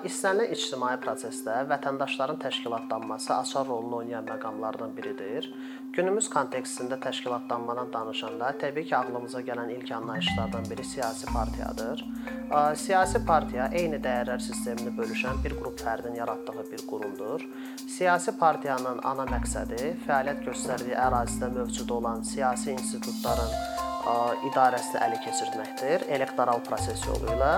İstənilən ictimai prosesdə vətəndaşların təşkilatlanması açar rolunu oynayan məqamlardan biridir. Günümüz kontekstində təşkilatlanmadan danışanda təbii ki, ağlımıza gələn ilk anlayışlardan biri siyasi partiyadır. Siyasi partiya eyni dəyərlər sistemini bölüşən bir qrup fərdin yaratdığı bir qurumdur. Siyasi partiyanın ana məqsədi fəaliyyət göstərdiyi ərazidə mövcud olan siyasi institutların idarəsini ələ keçirməkdir elektoral proses yolu ilə.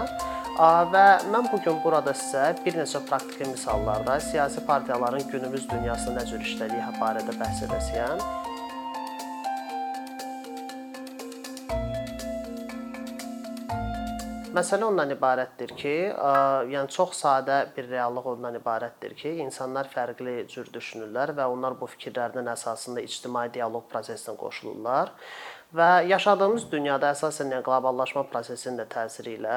Və mən bu gün burada sizə bir neçə praktiki misallarda siyasi partiyaların günümüz dünyasında nə cür işlədiyi barədə bəhs edəcəyəm. Məsələ ondan ibarətdir ki, yəni çox sadə bir reallıq ondan ibarətdir ki, insanlar fərqli cür düşünürlər və onlar bu fikirlərinin əsasında ictimai dialoq prosesinə qoşulurlar və yaşadığımız dünyada əsasən qloballaşma prosesinin də təsiri ilə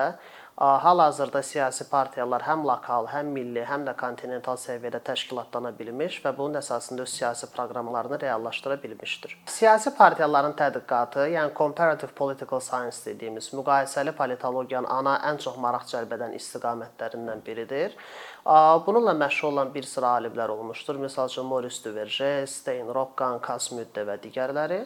hal-hazırda siyasi partiyalar həm lokal, həm milli, həm də kontinental səviyyədə təşkilatlana bilmiş və bunun əsasında öz siyasi proqramlarını reallaşdıra bilmişdir. Siyasi partiyaların tədqiqatı, yəni comparative political science dediyimiz müqayisəli politologiyanın ana ən çox maraq cəlb edən istiqamətlərindən biridir. Bununla məşğul olan bir sıra alimlər olmuşdur. Məsəl üçün Maurice Duverger, Stein Rockan, Kasmüdde və digərləri.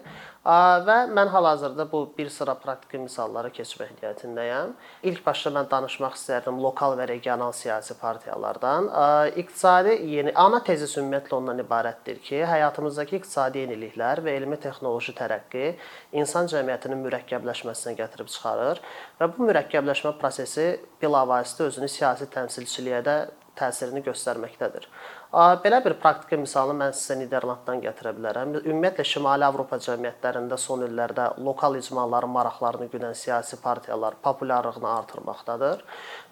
Və mən hal-hazırda bu bir sıra praktiki misallara keçmək niyyətindəyəm. İlk başda mən danışmaq istərdim lokal və regional siyasi partiyalardan. İqtisadi yeni ana tezis ümumiyyətlə ondan ibarətdir ki, həyatımızdakı iqtisadi yeniliklər və elmi texnoloji tərəqqi insan cəmiyyətinin mürəkkəbləşməsinə gətirib çıxarır və bu mürəkkəbləşmə prosesi bilavasitə özünü siyasi təmsilçiliyə də təsirini göstərməkdədir. Belə bir praktiki misalı mən sizə Niderlanddan gətirə bilərəm. Ümumiyyətlə Şimali Avropa cəmiyyətlərində son illərdə lokal icmaların maraqlarını güdən siyasi partiyalar populyarlığını artırmaqdadır.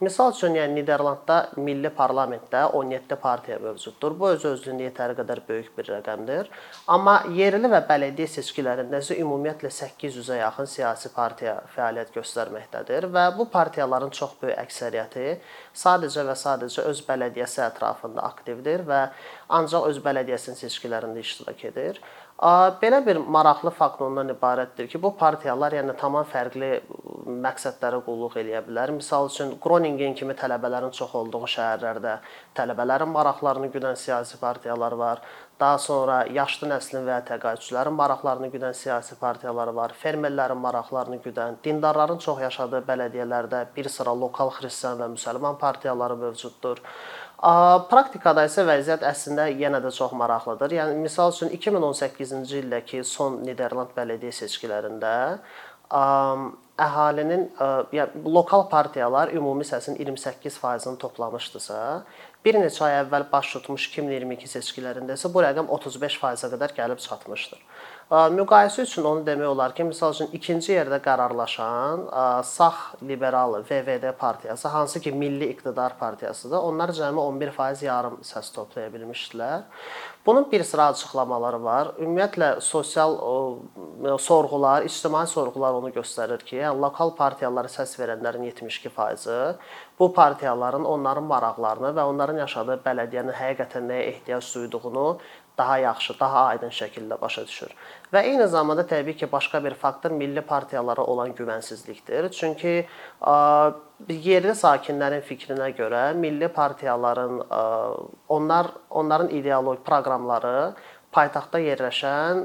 Misal üçün, yəni Niderlandda milli parlamentdə 17 partiya mövcuddur. Bu öz özlüyündə yetəri qədər böyük bir rəqəmdir. Amma yerli və bələdiyyə seçkilərində isə ümumiyyətlə 800-ə yaxın siyasi partiya fəaliyyət göstərməkdədir və bu partiyaların çox böyük əksəriyyəti sadəcə və sadəcə öz bələdiyyəsi ətrafında aktivdir və ancaq öz bələdiyyəsinin seçkilərində iştirak edir. Belə bir maraqlı fakt ondan ibarətdir ki, bu partiyalar yəni tamam fərqli məqsədlərə qulluq eləyə bilər. Məsəl üçün Groningen kimi tələbələrin çox olduğu şəhərlərdə tələbələrin maraqlarını güdən siyasi partiyalar var. Daha sonra yaşlı nəslin və təqaüdçülərin maraqlarını güdən siyasi partiyalar var. Fermerlərin maraqlarını güdən, dindarların çox yaşadığı bələdiyyələrdə bir sıra lokal xristian və müsəlman partiyaları mövcuddur. Praktikada isə vəziyyət əslində yenə də çox maraqlıdır. Yəni misal üçün 2018-ci ildəki son Niderland bələdiyyə seçkilərində əhalinin yəni lokal partiyalar ümumi səsin 28%-ni toplamışdısa, bir neçə ay əvvəl baş tutmuş 2022 seçkilərində isə bu rəqəm 35%-ə qədər gəlib çatmışdır. Müqayisə üçün onu demək olar ki, məsəl üçün ikinci yerdə qərarlaşan sağ liberal VVD partiyası, hansı ki Milli İqtidar partiyasıdır, onlar cəmi 11% yarım səs toplaya bilmişdilər. Bunun bir sıra açıqlamaları var. Ümumiyyətlə sosial sorğular, ictimai sorğular onu göstərir ki, yəni lokal partiyalara səs verənlərin 72%-i bu partiyaların onların maraqlarını və onların yaşadığı bələdiyyənin həqiqətən nəyə ehtiyac duyduğunu daha yaxşı, daha aydın şəkildə başa düşür. Və eyni zamanda təbii ki, başqa bir faktor milli partiyalara olan güvənsizlikdir. Çünki yerli sakinlərin fikrinə görə milli partiyaların onlar onların ideoloji proqramları paytaxtda yerləşən,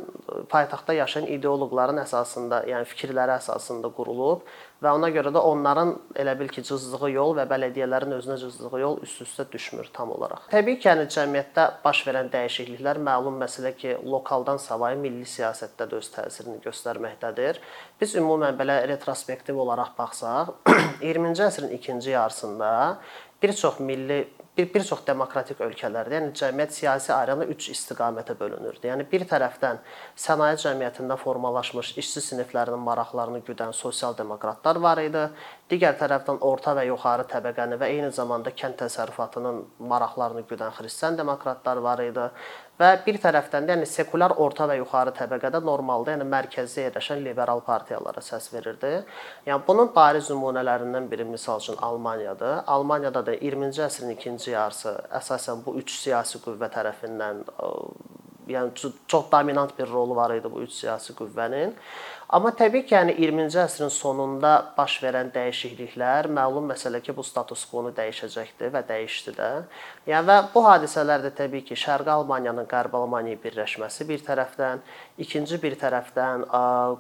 paytaxtda yaşayan ideoloqların əsasında, yəni fikirləri əsasında qurulub və ona görə də onların elə bil ki, cızdığı yol və bələdiyyələrin özünə cızdığı yol üst-üstə düşmür tam olaraq. Təbii ki, yəni cəmiyyətdə baş verən dəyişikliklər məlum məsələ ki, lokaldan savayı milli siyasətdə də öz təsirini göstərməkdədir. Biz ümumən belə retrospektiv olaraq baxsaq, 20-ci əsrin ikinci yarısında bir çox milli bir bir çox demokratik ölkələrdə, yəni cəmiyyət siyasi arena 3 istiqamətə bölünürdü. Yəni bir tərəfdən sənaye cəmiyyətində formalaşmış işçi siniflərinin maraqlarını güdən sosial demokratlar var idi. Digər tərəfdən orta və yuxarı təbəqəni və eyni zamanda kənd təsərrüfatının maraqlarını güdən xristian demokratlar var idi. Və bir tərəfdən də yəni sekulyar orta və yuxarı təbəqədə normalda, yəni mərkəzdə yerləşən liberal partiyalara səs verirdi. Yəni bunun bariz nümunələrindən biri məsəl üçün Almaniyadır. Almaniyada da 20-ci əsrin ikinci yarısı əsasən bu üç siyasi qüvvə tərəfindən yəni çox dominant bir rolu var idi bu üç siyasi qüvvənin. Amma təbii ki, yəni 20-ci əsrin sonunda baş verən dəyişikliklər məlum məsələ ki, bu status quo-nu dəyişəcəkdir və dəyişdi də. Yəni və bu hadisələr də təbii ki, Şərqi Almaniyanın Qərbi Almaniyaya birləşməsi bir tərəfdən, ikinci bir tərəfdən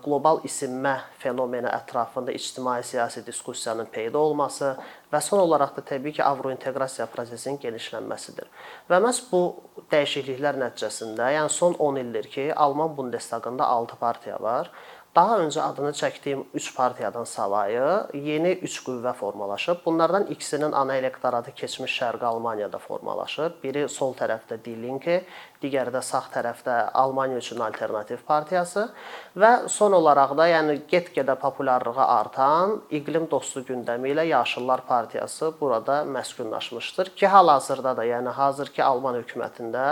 qlobal isinmə fenomeni ətrafında ictimai-siyasi diskussiyanın peyda olması və son olaraq da təbii ki, avrointeqrasiya prosesinin genişlənməsidir. Və məhz bu dəyişikliklər nəticəsində, yəni son 10 ildir ki, Alman Bundestagında 6 partiya var. Daha öncə adını çəkdiyim 3 partiyadan savayı yeni 3 qüvvə formalaşıb. Bunlardan ikisinin ana elektoratı keçmiş Şərqi Almaniyada formalaşıb. Biri sol tərəfdə Die Linke, digəri də sağ tərəfdə Almaniya üçün alternativ partiyası və son olaraq da yəni get-gedə populyarlığı artan iqlim dostu gündəmi ilə Yaşıllar partiyası burada məskunlaşmışdır ki, hal-hazırda da, yəni hazırki Alman hökumətində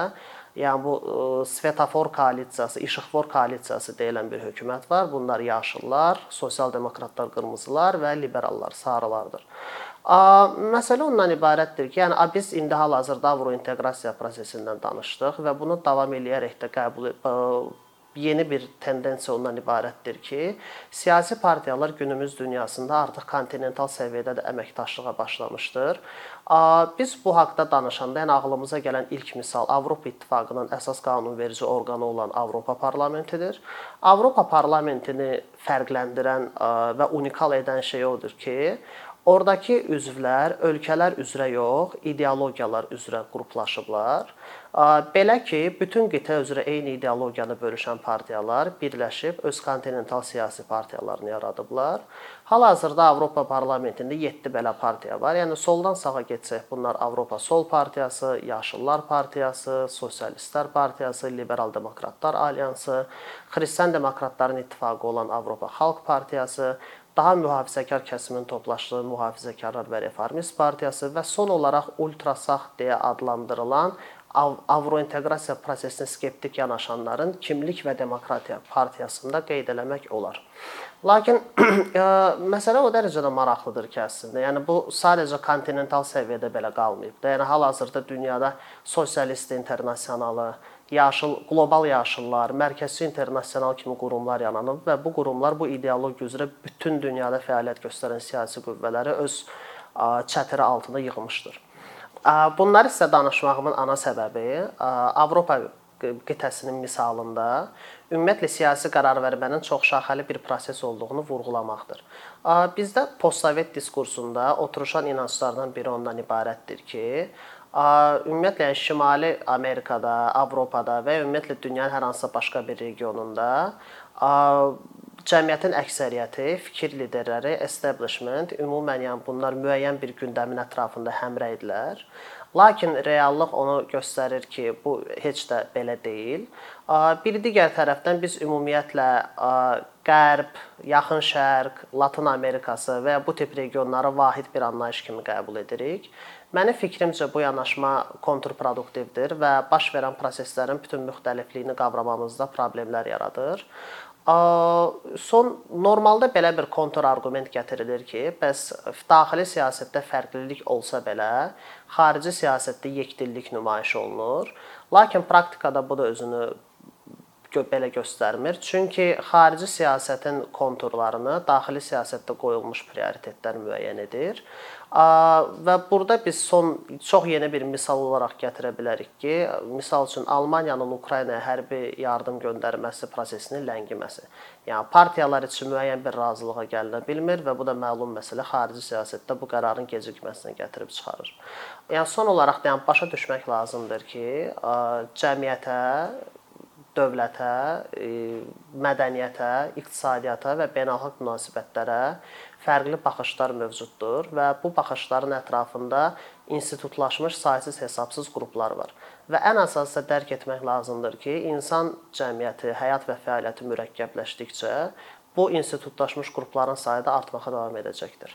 Yəni bu e, svetofor koalisiyası, işıqfor koalisiyası deyilən bir hökumət var. Bunlar yaşıllar, sosial demokratlar qırmızılar və liberallar sarılardır. Məsələ ondan ibarətdir ki, yəni biz indi hal-hazırda Avrointeqrasiya prosesindən danışdıq və bunu davam eləyərək də qəbul e, yeni bir tendensiya ondan ibarətdir ki, siyasi partiyalar günümüz dünyasında artıq kontinental səviyyədə də əməkdaşlığa başlamışdır. Biz bu haqqda danışanda, yəni ağlımıza gələn ilk misal Avropa İttifaqının əsas qanunverici orqanı olan Avropa Parlamentidir. Avropa Parlamentini fərqləndirən və unikal edən şey odur ki, Oradakı üzvlər ölkələr üzrə yox, ideologiyalar üzrə qruplaşıblar Belə ki, bütün qitə üzrə eyni ideologiyanı bölüşən partiyalar birləşib öz kontinental siyasi partiyalarını yaradıblar. Hal-hazırda Avropa Parlamentində 7 belə partiya var. Yəni soldan sağa getsək, bunlar Avropa Sol Partiyası, Yaşıllar Partiyası, Sosialistlər Partiyası, Liberal Demokratlar Alyansı, Xristian Demokratların ittifaqı olan Avropa Xalq Partiyası, daha mühafizəkar kəsimin toplaşdığı Mühafizəkarlar və Reformist Partiyası və son olaraq ultrasağ deyə adlandırılan Avrointeqrasiya prosesinə skeptik yanaşanların Kimlik və Demokratiya partiyasında qeyd eləmək olar. Lakin ə, məsələ o dərəcədə maraqlıdır ki, əslində. Yəni bu sadəcə kontinental səviyyədə belə qalmayıb. Yəni hal-hazırda dünyada sosialist internasionalı, yaşıl qlobal yaşıllar, mərkəzi internasional kimi qurumlar yaranıb və bu qurumlar bu ideologiya üzrə bütün dünyada fəaliyyət göstərən siyasi qüvvələri öz çətiri altında yığmışdır. Bunlar isə danışmağımın ana səbəbi Avropa qitəsinin misalında ümumiyyətlə siyasi qərarvermənin çoxşaxəli bir proses olduğunu vurğulamaqdır. Bizdə postsovet diskursunda oturuşan inanclardan biri ondan ibarətdir ki, ümumiyyətlə yəni Şimali Amerikada, Avropada və ümumiyyətlə dünyanın hər hansısa başqa bir regionunda cəmiyyətin əksəriyyəti, fikir liderləri, establishment, ümumən yəni bunlar müəyyən bir gündəmin ətrafında həmrəyidilər. Lakin reallıq onu göstərir ki, bu heç də belə deyil. Bir digər tərəfdən biz ümumiyyətlə Qərb, Yaxın Şərq, Latın Amerikası və bu tip regionları vahid bir anlayış kimi qəbul edirik. Mənim fikrimcə bu yanaşma kontrproduktivdir və baş verən proseslərin bütün müxtəlifliyini qavramamızda problemlər yaradır. Son normalda belə bir kontur arqument gətirilir ki, bəs daxili siyasətdə fərqlilik olsa belə, xarici siyasətdə yekdillik nümayiş olunur. Lakin praktikada bu da özünü belə göstərmir. Çünki xarici siyasətin konturlarını daxili siyasətdə qoyulmuş prioritetlər müəyyən edir. Və burada biz son çox yeni bir misal olaraq gətirə bilərik ki, misal üçün Almaniyanın Ukraynaya hərbi yardım göndərməsi prosesinin ləngiməsi. Yəni partiyalar üçün müəyyən bir razılığa gəlinə bilmir və bu da məlum məsələ xarici siyasətdə bu qərarın gecikməsinə gətirib çıxarır. Yəni son olaraq da yəni başa düşmək lazımdır ki, cəmiyyətə dövlətə, mədəniyyətə, iqtisadiyyata və beynəlxalq münasibətlərə fərqli baxışlar mövcuddur və bu baxışların ətrafında institutlaşmış saysız-hesabsız qruplar var. Və ən əsası dərk etmək lazımdır ki, insan cəmiyyəti, həyat və fəaliyyəti mürəkkəbləşdikcə bu institutlaşmış qrupların sayı da artmağa davam edəcəkdir.